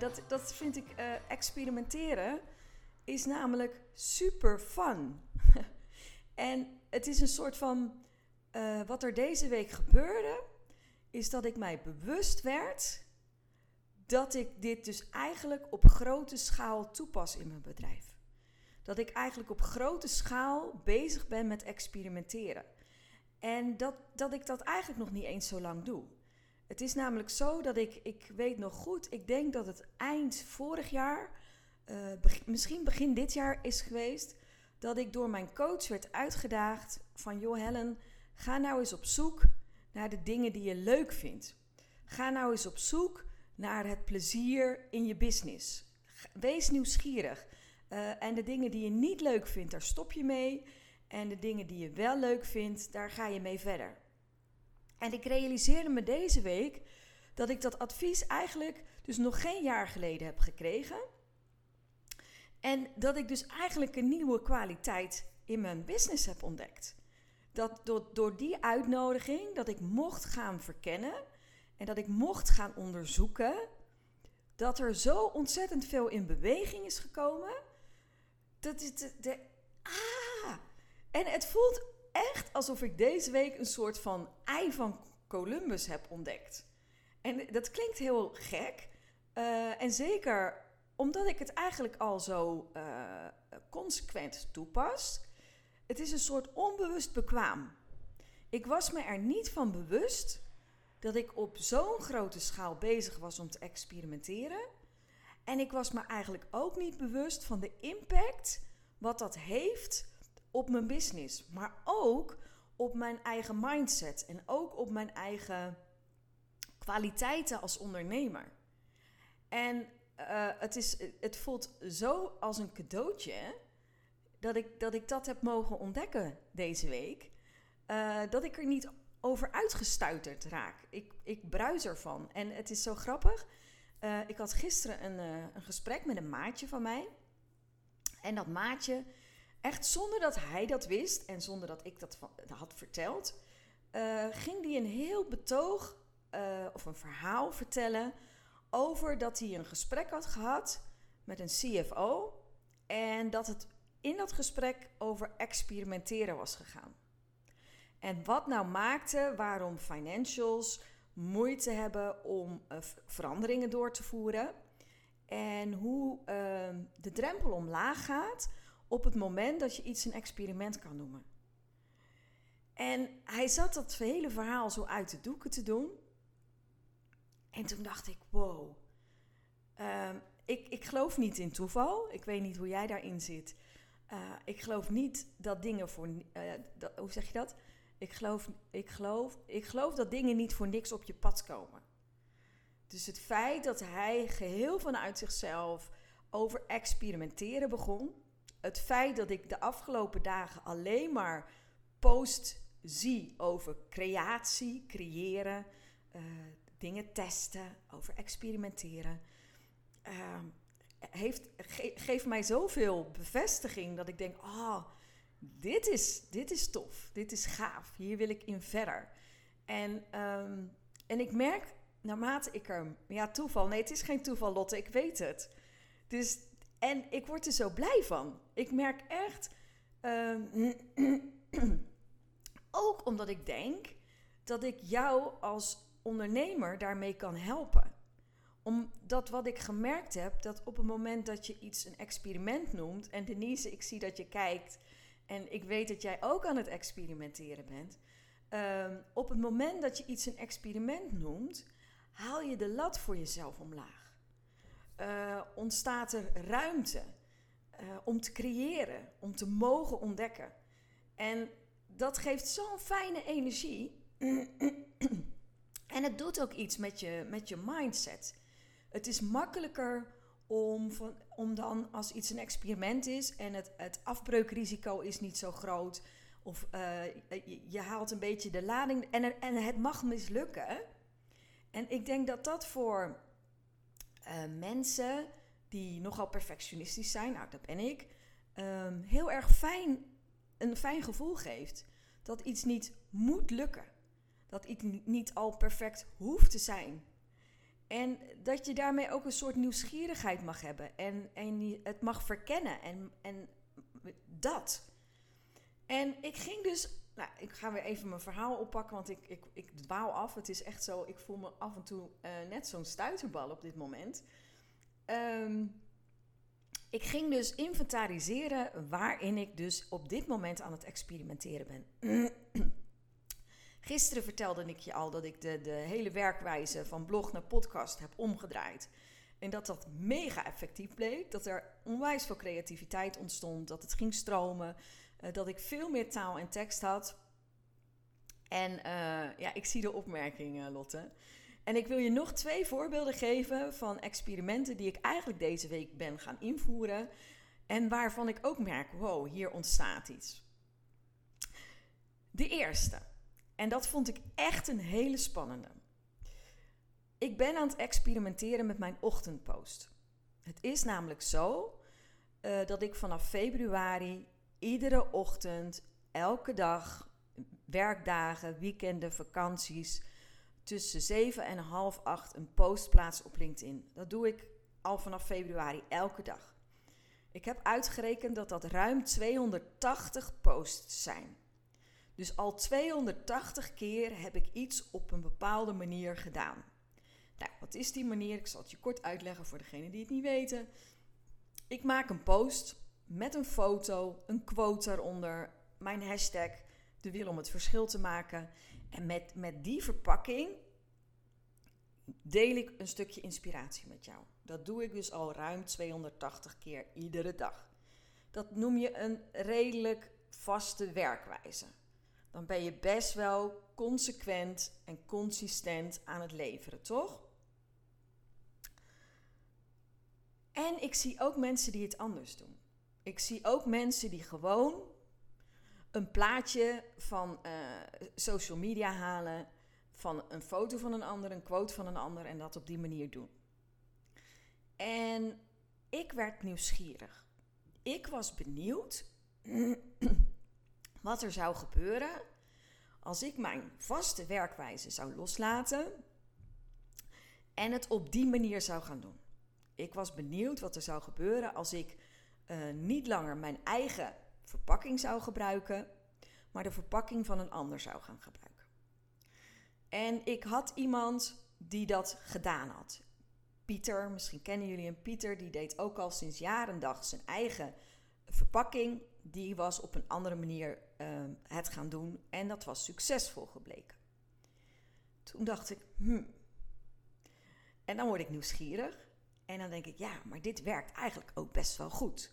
Dat, dat vind ik uh, experimenteren is namelijk super fun. en het is een soort van uh, wat er deze week gebeurde, is dat ik mij bewust werd dat ik dit dus eigenlijk op grote schaal toepas in mijn bedrijf. Dat ik eigenlijk op grote schaal bezig ben met experimenteren. En dat, dat ik dat eigenlijk nog niet eens zo lang doe. Het is namelijk zo dat ik, ik weet nog goed, ik denk dat het eind vorig jaar, uh, misschien begin dit jaar is geweest, dat ik door mijn coach werd uitgedaagd van, joh Helen, ga nou eens op zoek naar de dingen die je leuk vindt. Ga nou eens op zoek naar het plezier in je business. Wees nieuwsgierig. Uh, en de dingen die je niet leuk vindt, daar stop je mee. En de dingen die je wel leuk vindt, daar ga je mee verder. En ik realiseerde me deze week dat ik dat advies eigenlijk dus nog geen jaar geleden heb gekregen. En dat ik dus eigenlijk een nieuwe kwaliteit in mijn business heb ontdekt. Dat door, door die uitnodiging, dat ik mocht gaan verkennen en dat ik mocht gaan onderzoeken, dat er zo ontzettend veel in beweging is gekomen. Dat is de, ah! En het voelt echt alsof ik deze week een soort van ei van Columbus heb ontdekt. En dat klinkt heel gek. Uh, en zeker omdat ik het eigenlijk al zo uh, consequent toepas. Het is een soort onbewust bekwaam. Ik was me er niet van bewust dat ik op zo'n grote schaal bezig was om te experimenteren. En ik was me eigenlijk ook niet bewust van de impact wat dat heeft op mijn business, maar ook op mijn eigen mindset en ook op mijn eigen kwaliteiten als ondernemer. En uh, het, is, het voelt zo als een cadeautje dat ik, dat ik dat heb mogen ontdekken deze week. Uh, dat ik er niet over uitgestuiterd raak. Ik, ik bruis ervan. En het is zo grappig. Uh, ik had gisteren een, een gesprek met een maatje van mij. En dat maatje Echt zonder dat hij dat wist en zonder dat ik dat had verteld, uh, ging hij een heel betoog uh, of een verhaal vertellen over dat hij een gesprek had gehad met een CFO en dat het in dat gesprek over experimenteren was gegaan. En wat nou maakte waarom financials moeite hebben om uh, veranderingen door te voeren en hoe ehm, de drempel omlaag gaat op het moment dat je iets een experiment kan noemen. En hij zat dat hele verhaal zo uit de doeken te doen. En toen dacht ik, wow. Uh, ik, ik geloof niet in toeval. Ik weet niet hoe jij daarin zit. Uh, ik geloof niet dat dingen voor. Uh, dat, hoe zeg je dat? Ik geloof, ik, geloof, ik geloof dat dingen niet voor niks op je pad komen. Dus het feit dat hij geheel vanuit zichzelf over experimenteren begon, het feit dat ik de afgelopen dagen alleen maar post zie over creatie, creëren, uh, dingen testen, over experimenteren, uh, heeft, ge geeft mij zoveel bevestiging dat ik denk: oh, dit is, dit is tof, dit is gaaf, hier wil ik in verder. En, um, en ik merk naarmate ik er, ja, toeval, nee, het is geen toeval, Lotte, ik weet het. Dus en ik word er zo blij van. Ik merk echt, uh, ook omdat ik denk dat ik jou als ondernemer daarmee kan helpen. Omdat wat ik gemerkt heb, dat op het moment dat je iets een experiment noemt, en Denise, ik zie dat je kijkt en ik weet dat jij ook aan het experimenteren bent. Uh, op het moment dat je iets een experiment noemt, haal je de lat voor jezelf omlaag uh, ontstaat er ruimte uh, om te creëren, om te mogen ontdekken. En dat geeft zo'n fijne energie. en het doet ook iets met je, met je mindset. Het is makkelijker om, van, om dan als iets een experiment is en het, het afbreukrisico is niet zo groot. Of uh, je, haalt een beetje de lading en, en het mag mislukken. En ik denk dat dat voor uh, mensen die nogal perfectionistisch zijn, nou dat ben ik, um, heel erg fijn, een fijn gevoel geeft. Dat iets niet moet lukken. Dat iets niet al perfect hoeft te zijn. En dat je daarmee ook een soort nieuwsgierigheid mag hebben. En, en het mag verkennen. En, en dat. En ik ging dus. Nou, ik ga weer even mijn verhaal oppakken, want ik, ik, ik dwaal af. Het is echt zo. Ik voel me af en toe uh, net zo'n stuiterbal op dit moment. Um, ik ging dus inventariseren waarin ik dus op dit moment aan het experimenteren ben. Gisteren vertelde ik je al dat ik de, de hele werkwijze van blog naar podcast heb omgedraaid. En dat dat mega effectief bleek. Dat er onwijs veel creativiteit ontstond. Dat het ging stromen. Uh, dat ik veel meer taal en tekst had. En uh, ja, ik zie de opmerking, Lotte. En ik wil je nog twee voorbeelden geven van experimenten die ik eigenlijk deze week ben gaan invoeren. En waarvan ik ook merk: wow, hier ontstaat iets. De eerste. En dat vond ik echt een hele spannende. Ik ben aan het experimenteren met mijn ochtendpost. Het is namelijk zo uh, dat ik vanaf februari iedere ochtend, elke dag, werkdagen, weekenden, vakanties, tussen 7 en half 8 een post plaats op LinkedIn. Dat doe ik al vanaf februari elke dag. Ik heb uitgerekend dat dat ruim 280 posts zijn. Dus al 280 keer heb ik iets op een bepaalde manier gedaan. Nou, wat is die manier? Ik zal het je kort uitleggen voor degenen die het niet weten. Ik maak een post met een foto, een quote daaronder, mijn hashtag, de wil om het verschil te maken. En met, met die verpakking deel ik een stukje inspiratie met jou. Dat doe ik dus al ruim 280 keer iedere dag. Dat noem je een redelijk vaste werkwijze dan ben je best wel consequent en consistent aan het leveren, toch? En ik zie ook mensen die het anders doen. Ik zie ook mensen die gewoon een plaatje van uh, social media halen, van een foto van een ander, een quote van een ander en dat op die manier doen. En ik werd nieuwsgierig. Ik was benieuwd wat er zou gebeuren als ik mijn vaste werkwijze zou loslaten en het op die manier zou gaan doen. Ik was benieuwd wat er zou gebeuren als ik uh, niet langer mijn eigen verpakking zou gebruiken, maar de verpakking van een ander zou gaan gebruiken. En ik had iemand die dat gedaan had. Pieter, misschien kennen jullie een Pieter, die deed ook al sinds jaren dag zijn eigen verpakking die was op een andere manier uh, het gaan doen en dat was succesvol gebleken. Toen dacht ik, hmm. En dan word ik nieuwsgierig en dan denk ik, ja, maar dit werkt eigenlijk ook best wel goed.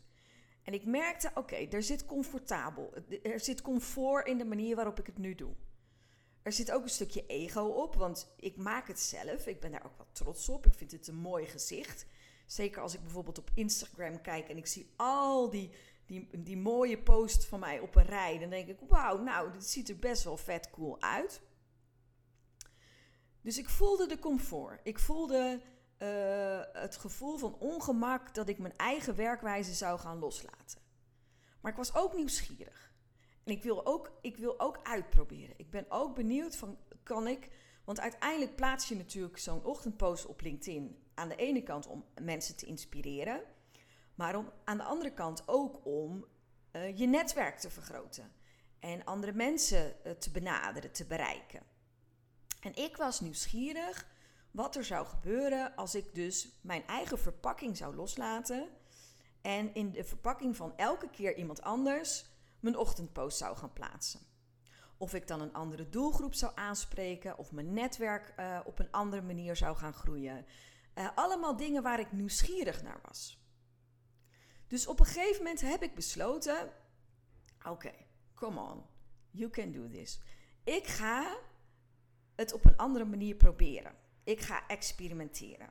En ik merkte, oké, er zit comfortabel, er zit comfort in de manier waarop ik het nu doe. Er zit ook een stukje ego op, want ik maak het zelf. Ik ben daar ook wel trots op. Ik vind het een mooi gezicht. Zeker als ik bijvoorbeeld op Instagram kijk en ik zie al die die, die mooie post van mij op een rij. Dan denk ik, wauw, nou, dit ziet er best wel vet cool uit. Dus ik voelde de comfort. Ik voelde uh, het gevoel van ongemak dat ik mijn eigen werkwijze zou gaan loslaten. Maar ik was ook nieuwsgierig. En ik wil ook, ik wil ook uitproberen. Ik ben ook benieuwd van, kan ik... Want uiteindelijk plaats je natuurlijk zo'n ochtendpost op LinkedIn aan de ene kant om mensen te inspireren. Maar om, aan de andere kant ook om uh, je netwerk te vergroten. En andere mensen uh, te benaderen, te bereiken. En ik was nieuwsgierig wat er zou gebeuren als ik dus mijn eigen verpakking zou loslaten. En in de verpakking van elke keer iemand anders mijn ochtendpost zou gaan plaatsen. Of ik dan een andere doelgroep zou aanspreken, of mijn netwerk uh, op een andere manier zou gaan groeien. Uh, allemaal dingen waar ik nieuwsgierig naar was. Dus op een gegeven moment heb ik besloten: oké, come on, you can do this. Ik ga het op een andere manier proberen. Ik ga experimenteren.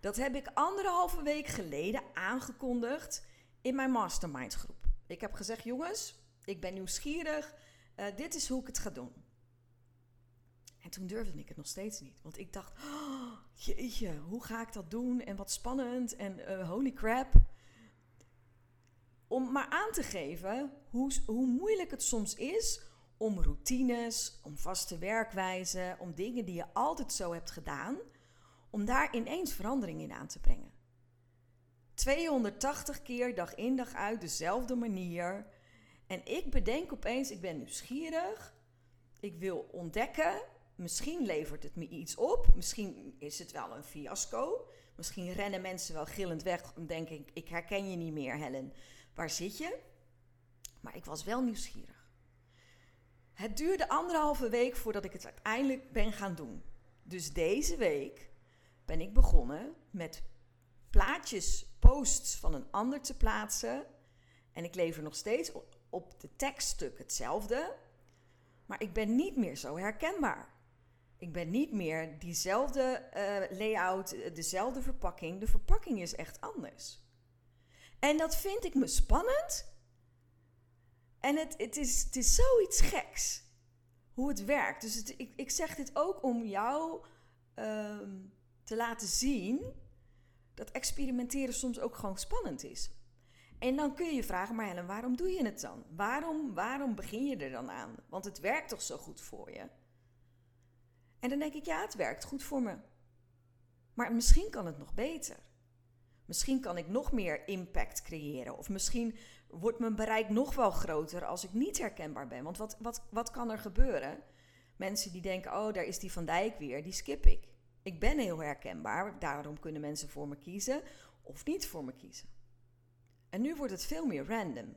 Dat heb ik anderhalve week geleden aangekondigd in mijn mastermind groep. Ik heb gezegd, jongens, ik ben nieuwsgierig. Uh, dit is hoe ik het ga doen. En toen durfde ik het nog steeds niet. Want ik dacht, oh, jeetje, hoe ga ik dat doen? En wat spannend. En uh, holy crap. Om maar aan te geven hoe, hoe moeilijk het soms is om routines, om vaste werkwijzen, om dingen die je altijd zo hebt gedaan, om daar ineens verandering in aan te brengen. 280 keer dag in dag uit dezelfde manier. En ik bedenk opeens, ik ben nieuwsgierig. Ik wil ontdekken. Misschien levert het me iets op. Misschien is het wel een fiasco. Misschien rennen mensen wel gillend weg en denken: Ik herken je niet meer, Helen. Waar zit je? Maar ik was wel nieuwsgierig. Het duurde anderhalve week voordat ik het uiteindelijk ben gaan doen. Dus deze week ben ik begonnen met plaatjes, posts van een ander te plaatsen. En ik lever nog steeds op de tekststuk hetzelfde. Maar ik ben niet meer zo herkenbaar. Ik ben niet meer diezelfde uh, layout, eh, dezelfde verpakking. De verpakking is echt anders. En dat vind ik me spannend. En het, het, is, het is zoiets geks hoe het werkt. Dus ik, ik zeg dit ook om jou ehm, te laten zien dat experimenteren soms ook gewoon spannend is. En dan kun je je vragen, maar Helen, waarom doe je het dan? Waarom, waarom begin je er dan aan? Want het werkt toch zo goed voor je? En dan denk ik, ja, het werkt goed voor me. Maar misschien kan het nog beter. Misschien kan ik nog meer impact creëren. Of misschien wordt mijn bereik nog wel groter als ik niet herkenbaar ben. Want wat, wat, wat kan er gebeuren? Mensen die denken, oh, daar is die Van Dijk weer, die skip ik. Ik ben heel herkenbaar, daarom kunnen mensen voor me kiezen of niet voor me kiezen. En nu wordt het veel meer random.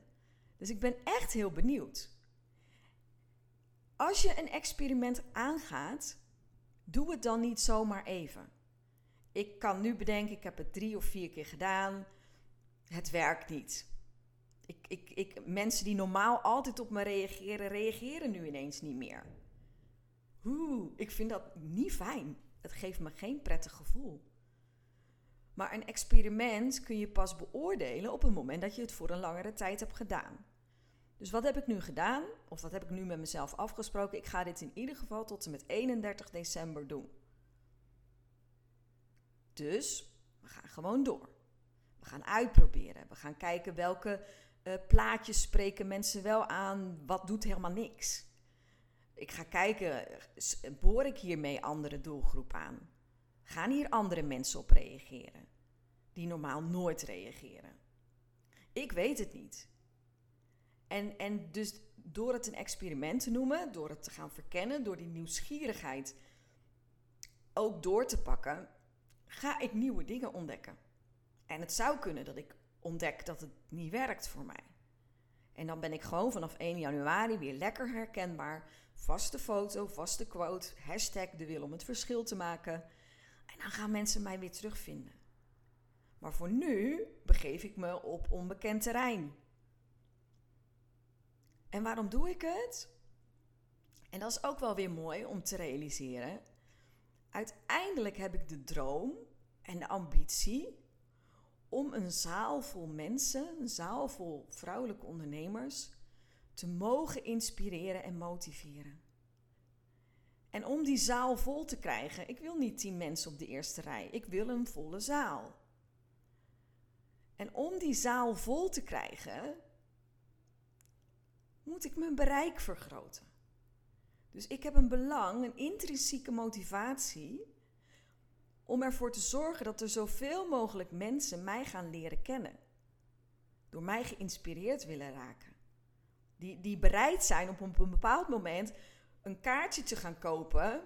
Dus ik ben echt heel benieuwd. Als je een experiment aangaat, doe het dan niet zomaar even. Ik kan nu bedenken, ik heb het drie of vier keer gedaan. Het werkt niet. Ik, ik, ik, mensen die normaal altijd op me reageren, reageren nu ineens niet meer. Oeh, ik vind dat niet fijn. Het geeft me geen prettig gevoel. Maar een experiment kun je pas beoordelen op het moment dat je het voor een langere tijd hebt gedaan. Dus wat heb ik nu gedaan? Of wat heb ik nu met mezelf afgesproken? Ik ga dit in ieder geval tot en met 31 december doen. Dus we gaan gewoon door. We gaan uitproberen. We gaan kijken welke uh, plaatjes spreken mensen wel aan. Wat doet helemaal niks. Ik ga kijken, boor ik hiermee andere doelgroep aan? Gaan hier andere mensen op reageren? Die normaal nooit reageren. Ik weet het niet. En, en dus door het een experiment te noemen, door het te gaan verkennen, door die nieuwsgierigheid ook door te pakken, ga ik nieuwe dingen ontdekken. En het zou kunnen dat ik ontdek dat het niet werkt voor mij. En dan ben ik gewoon vanaf 1 januari weer lekker herkenbaar. Vaste foto, vaste quote, hashtag de wil om het verschil te maken. En dan gaan mensen mij weer terugvinden. Maar voor nu begeef ik me op onbekend terrein. En waarom doe ik het? En dat is ook wel weer mooi om te realiseren. Uiteindelijk heb ik de droom en de ambitie om een zaal vol mensen, een zaal vol vrouwelijke ondernemers, te mogen inspireren en motiveren. En om die zaal vol te krijgen, ik wil niet tien mensen op de eerste rij, ik wil een volle zaal. En om die zaal vol te krijgen, moet ik mijn bereik vergroten. Dus ik heb een belang, een intrinsieke motivatie om ervoor te zorgen dat er zoveel mogelijk mensen mij gaan leren kennen. Door mij geïnspireerd willen raken. Die, die bereid zijn op een bepaald moment een kaartje te gaan kopen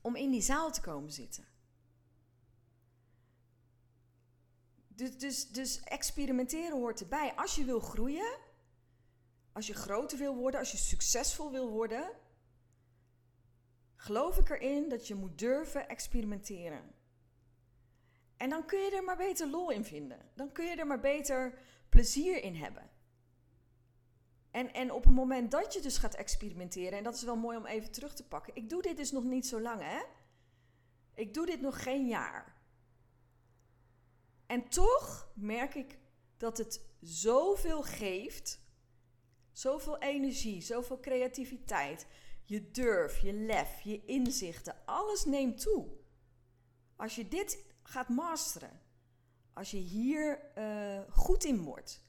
om in die zaal te komen zitten. Dus, dus, dus experimenteren hoort erbij. Als je wil groeien, als je groter wil worden, als je succesvol wil worden, geloof ik erin dat je moet durven experimenteren. En dan kun je er maar beter lol in vinden. Dan kun je er maar beter plezier in hebben. En, en op het moment dat je dus gaat experimenteren, en dat is wel mooi om even terug te pakken. Ik doe dit dus nog niet zo lang, hè? Ik doe dit nog geen jaar. En toch merk ik dat het zoveel geeft. Zoveel energie, zoveel creativiteit. Je durf, je lef, je inzichten, alles neemt toe. Als je dit gaat masteren, als je hier uh, goed in wordt.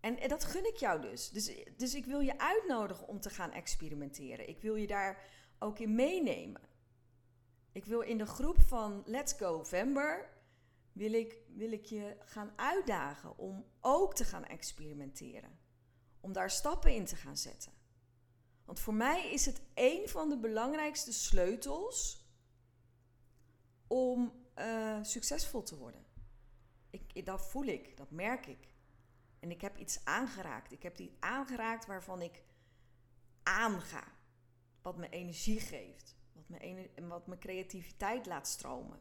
En, en, dat gun ik jou dus. dus. Dus ik wil je uitnodigen om te gaan experimenteren. Ik wil je daar ook in meenemen. Ik wil in de groep van Let's Go November wil ik, wil ik je gaan uitdagen om ook te gaan experimenteren. Om daar stappen in te gaan zetten. Want voor mij is het een van de belangrijkste sleutels om uh, succesvol te worden. Ik, dat voel ik, dat merk ik. En ik heb iets aangeraakt. Ik heb iets aangeraakt waarvan ik aanga. Wat me energie geeft. Wat me, wat me creativiteit laat stromen.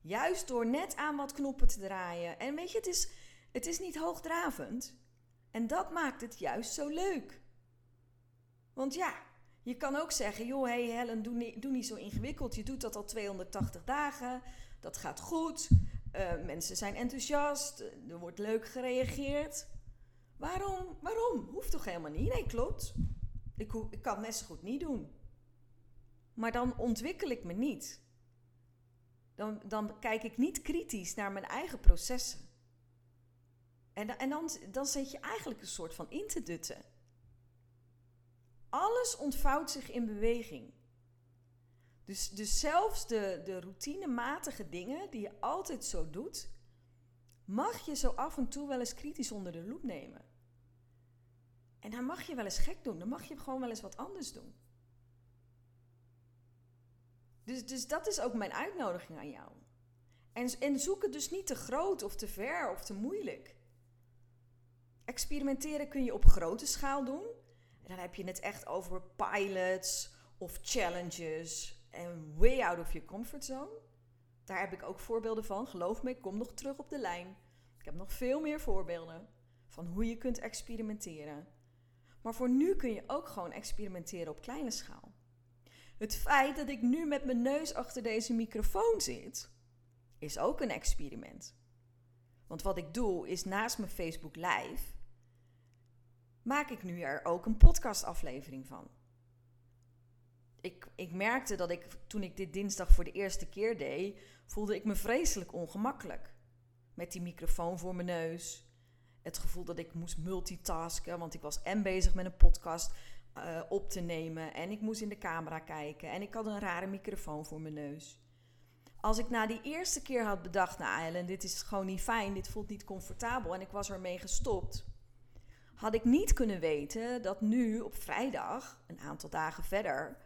Juist door net aan wat knoppen te draaien. En weet je, het is, het is niet hoogdravend. En dat maakt het juist zo leuk. Want ja, je kan ook zeggen: joh, hey Helen, doe niet, doe niet zo ingewikkeld. Je doet dat al 280 dagen. Dat gaat goed. Uh, mensen zijn enthousiast. Er wordt leuk gereageerd. Waarom? Waarom? Hoeft toch helemaal niet? Nee, klopt. Ik, ik kan het net zo goed niet doen. Maar dan ontwikkel ik me niet. Dan, dan kijk ik niet kritisch naar mijn eigen processen. En, en dan, dan zit je eigenlijk een soort van in te dutten. Alles ontvouwt zich in beweging. Dus, dus zelfs de, routinematige dingen die je altijd zo doet, mag je zo af en toe wel eens kritisch onder de loep nemen. En dan mag je wel eens gek doen, dan mag je gewoon wel eens wat anders doen. Dus, dus dat is ook mijn uitnodiging aan jou. En, en zoek het dus niet te groot of te ver of te moeilijk. Experimenteren kun je op grote schaal doen. Dan heb je het echt over pilots of challenges en way out of your comfort zone. Daar heb ik ook voorbeelden van. Geloof me, ik kom nog terug op de lijn. Ik heb nog veel meer voorbeelden van hoe je kunt experimenteren. Maar voor nu kun je ook gewoon experimenteren op kleine schaal. Het feit dat ik nu met mijn neus achter deze microfoon zit, is ook een experiment. Want wat ik doe is naast mijn Facebook Live, maak ik nu er ook een podcastaflevering van. Ik, ik merkte dat ik toen ik dit dinsdag voor de eerste keer deed, voelde ik me vreselijk ongemakkelijk. Met die microfoon voor mijn neus. Het gevoel dat ik moest multitasken, want ik was en bezig met een podcast uh, op te nemen. En ik moest in de camera kijken. En ik had een rare microfoon voor mijn neus. Als ik na die eerste keer had bedacht, nou Ellen, dit is gewoon niet fijn, dit voelt niet comfortabel en ik was ermee gestopt, had ik niet kunnen weten dat nu op vrijdag, een aantal dagen verder,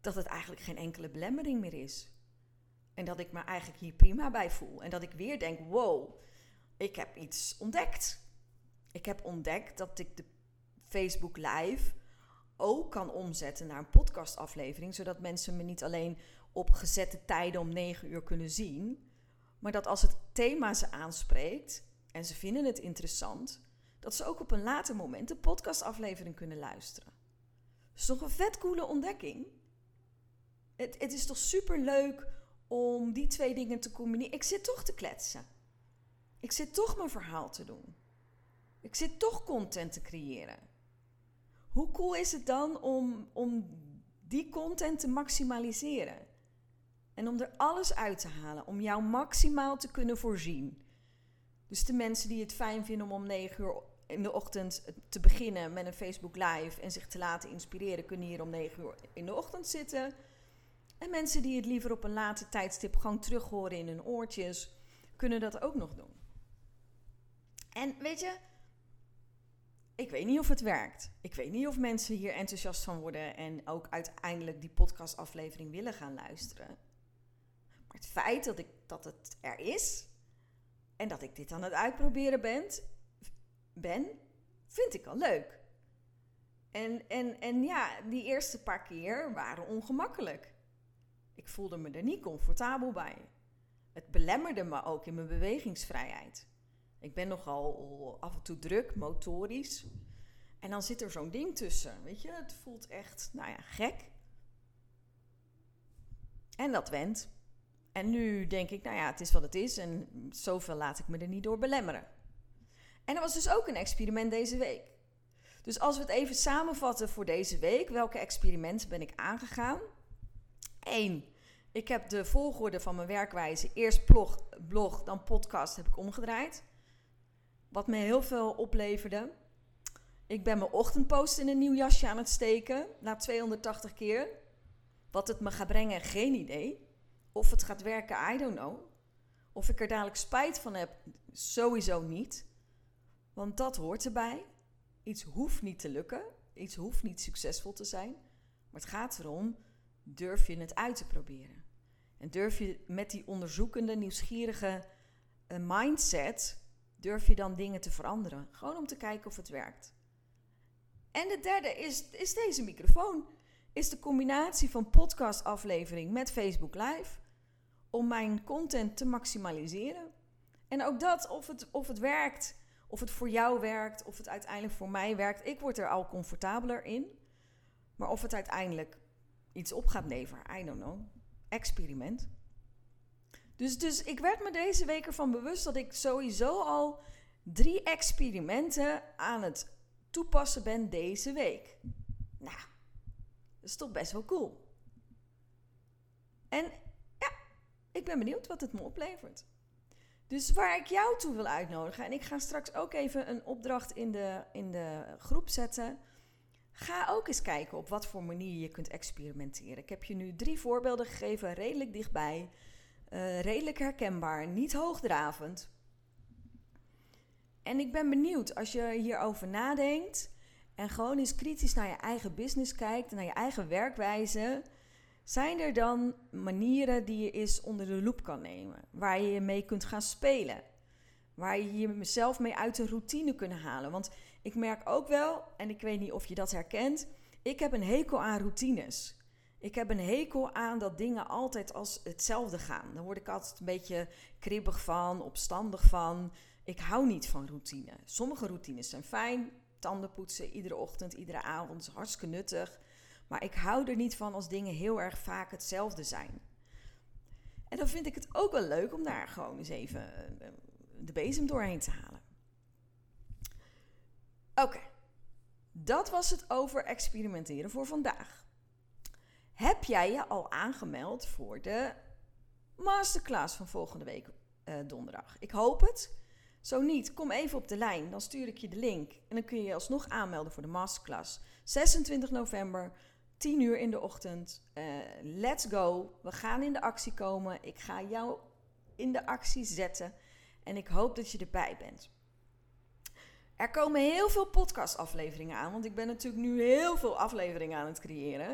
dat het eigenlijk geen enkele belemmering meer is. En dat ik me eigenlijk hier prima bij voel. En dat ik weer denk, wow, ik heb iets ontdekt. Ik heb ontdekt dat ik de Facebook Live ook kan omzetten naar een podcastaflevering, zodat mensen me niet alleen op gezette tijden om 9 uur kunnen zien, maar dat als het thema ze aanspreekt en ze vinden het interessant, dat ze ook op een later moment de podcastaflevering kunnen luisteren. Dat is toch een vet coole ontdekking? Het, het is toch super leuk om die twee dingen te combineren? Ik zit toch te kletsen. Ik zit toch mijn verhaal te doen. Ik zit toch content te creëren. Hoe cool is het dan om, om die content te maximaliseren? En om er alles uit te halen, om jou maximaal te kunnen voorzien. Dus de mensen die het fijn vinden om om 9 uur in de ochtend te beginnen met een Facebook Live en zich te laten inspireren, kunnen hier om 9 uur in de ochtend zitten. En mensen die het liever op een later tijdstip gewoon terug horen in hun oortjes, kunnen dat ook nog doen. En weet je, ik weet niet of het werkt. Ik weet niet of mensen hier enthousiast van worden en ook uiteindelijk die podcastaflevering willen gaan luisteren. Maar het feit dat, ik, dat het er is en dat ik dit aan het uitproberen ben, ben vind ik al leuk. En, en, en ja, die eerste paar keer waren ongemakkelijk. Ik voelde me er niet comfortabel bij. Het belemmerde me ook in mijn bewegingsvrijheid. Ik ben nogal af en toe druk, motorisch. En dan zit er zo'n ding tussen. Weet je, het voelt echt, nou ja, gek. En dat went. En nu denk ik, nou ja, het is wat het is. En zoveel laat ik me er niet door belemmeren. En dat was dus ook een experiment deze week. Dus als we het even samenvatten voor deze week, welke experimenten ben ik aangegaan? 1. Ik heb de volgorde van mijn werkwijze, eerst blog, blog, dan podcast, heb ik omgedraaid. Wat me heel veel opleverde. Ik ben mijn ochtendpost in een nieuw jasje aan het steken, na 280 keer. Wat het me gaat brengen, geen idee. Of het gaat werken, I don't know. Of ik er dadelijk spijt van heb, sowieso niet. Want dat hoort erbij. Iets hoeft niet te lukken. Iets hoeft niet succesvol te zijn. Maar het gaat erom, durf je het uit te proberen? En durf je met die onderzoekende, nieuwsgierige uh, mindset, durf je dan dingen te veranderen? Gewoon om te kijken of het werkt. En de derde is, is deze microfoon. Is de combinatie van podcastaflevering met Facebook Live. Om mijn content te maximaliseren. En ook dat, of het, of het werkt, of het voor jou werkt, of het uiteindelijk voor mij werkt. Ik word er al comfortabeler in. Maar of het uiteindelijk iets op gaat leveren, I don't know. Experiment. Dus, dus ik werd me deze week ervan bewust dat ik sowieso al drie experimenten aan het toepassen ben deze week. Nou, dat is toch best wel cool. En ja, ik ben benieuwd wat het me oplevert. Dus waar ik jou toe wil uitnodigen, en ik ga straks ook even een opdracht in de, in de groep zetten. Ga ook eens kijken op wat voor manier je kunt experimenteren. Ik heb je nu drie voorbeelden gegeven, redelijk dichtbij, uh, redelijk herkenbaar, niet hoogdravend. En ik ben benieuwd als je hierover nadenkt en gewoon eens kritisch naar je eigen business kijkt, naar je eigen werkwijze. Zijn er dan manieren die je eens onder de loep kan nemen, waar je mee kunt gaan spelen? Waar je jezelf mee uit de routine kunt halen? Want ik merk ook wel, en ik weet niet of je dat herkent, ik heb een hekel aan routines. Ik heb een hekel aan dat dingen altijd als hetzelfde gaan. Daar word ik altijd een beetje kribbig van, opstandig van. Ik hou niet van routine. Sommige routines zijn fijn. Tanden poetsen iedere ochtend, iedere avond is hartstikke nuttig. Maar ik hou er niet van als dingen heel erg vaak hetzelfde zijn. En dan vind ik het ook wel leuk om daar gewoon eens even eh, de bezem doorheen te halen. Oké, dat was het over experimenteren voor vandaag. Heb jij je al aangemeld voor de masterclass van volgende week uh, donderdag? Ik hoop het. Zo niet, kom even op de lijn, dan stuur ik je de link. En dan kun je je alsnog aanmelden voor de masterclass. 26 november, 10 uur in de ochtend. Uh, let's go. We gaan in de actie komen. Ik ga jou in de actie zetten. En ik hoop dat je erbij bent. Er komen heel veel podcastafleveringen aan, want ik ben natuurlijk nu heel veel afleveringen aan het creëren.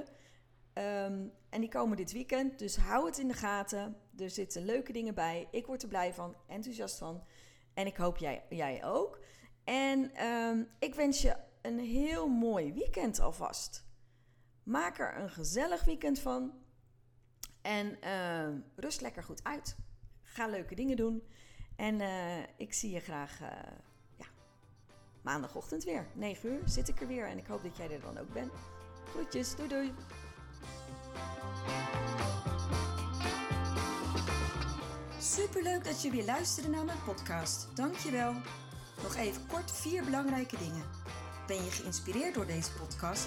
Um, en die komen dit weekend, dus hou het in de gaten. Er zitten leuke dingen bij. Ik word er blij van, enthousiast van. En ik hoop jij, jij ook. En um, ik wens je een heel mooi weekend alvast. Maak er een gezellig weekend van. En uh, rust lekker goed uit. Ga leuke dingen doen. En uh, ik zie je graag uh, ja, maandagochtend weer. 9 uur zit ik er weer. En ik hoop dat jij er dan ook bent. Groetjes. Doei doei. Superleuk dat je weer luisterde naar mijn podcast. Dankjewel. Nog even kort vier belangrijke dingen. Ben je geïnspireerd door deze podcast?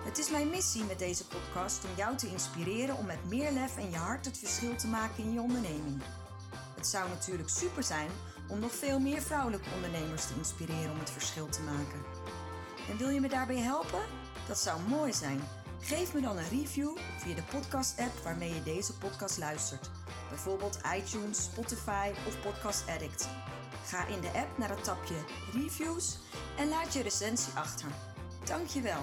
Het is mijn missie met deze podcast om jou te inspireren om met meer lef en je hart het verschil te maken in je onderneming. Het zou natuurlijk super zijn om nog veel meer vrouwelijke ondernemers te inspireren om het verschil te maken. En wil je me daarbij helpen? Dat zou mooi zijn. Geef me dan een review via de podcast-app waarmee je deze podcast luistert. Bijvoorbeeld iTunes, Spotify of Podcast Addict. Ga in de app naar het tapje Reviews en laat je recensie achter. Dankjewel.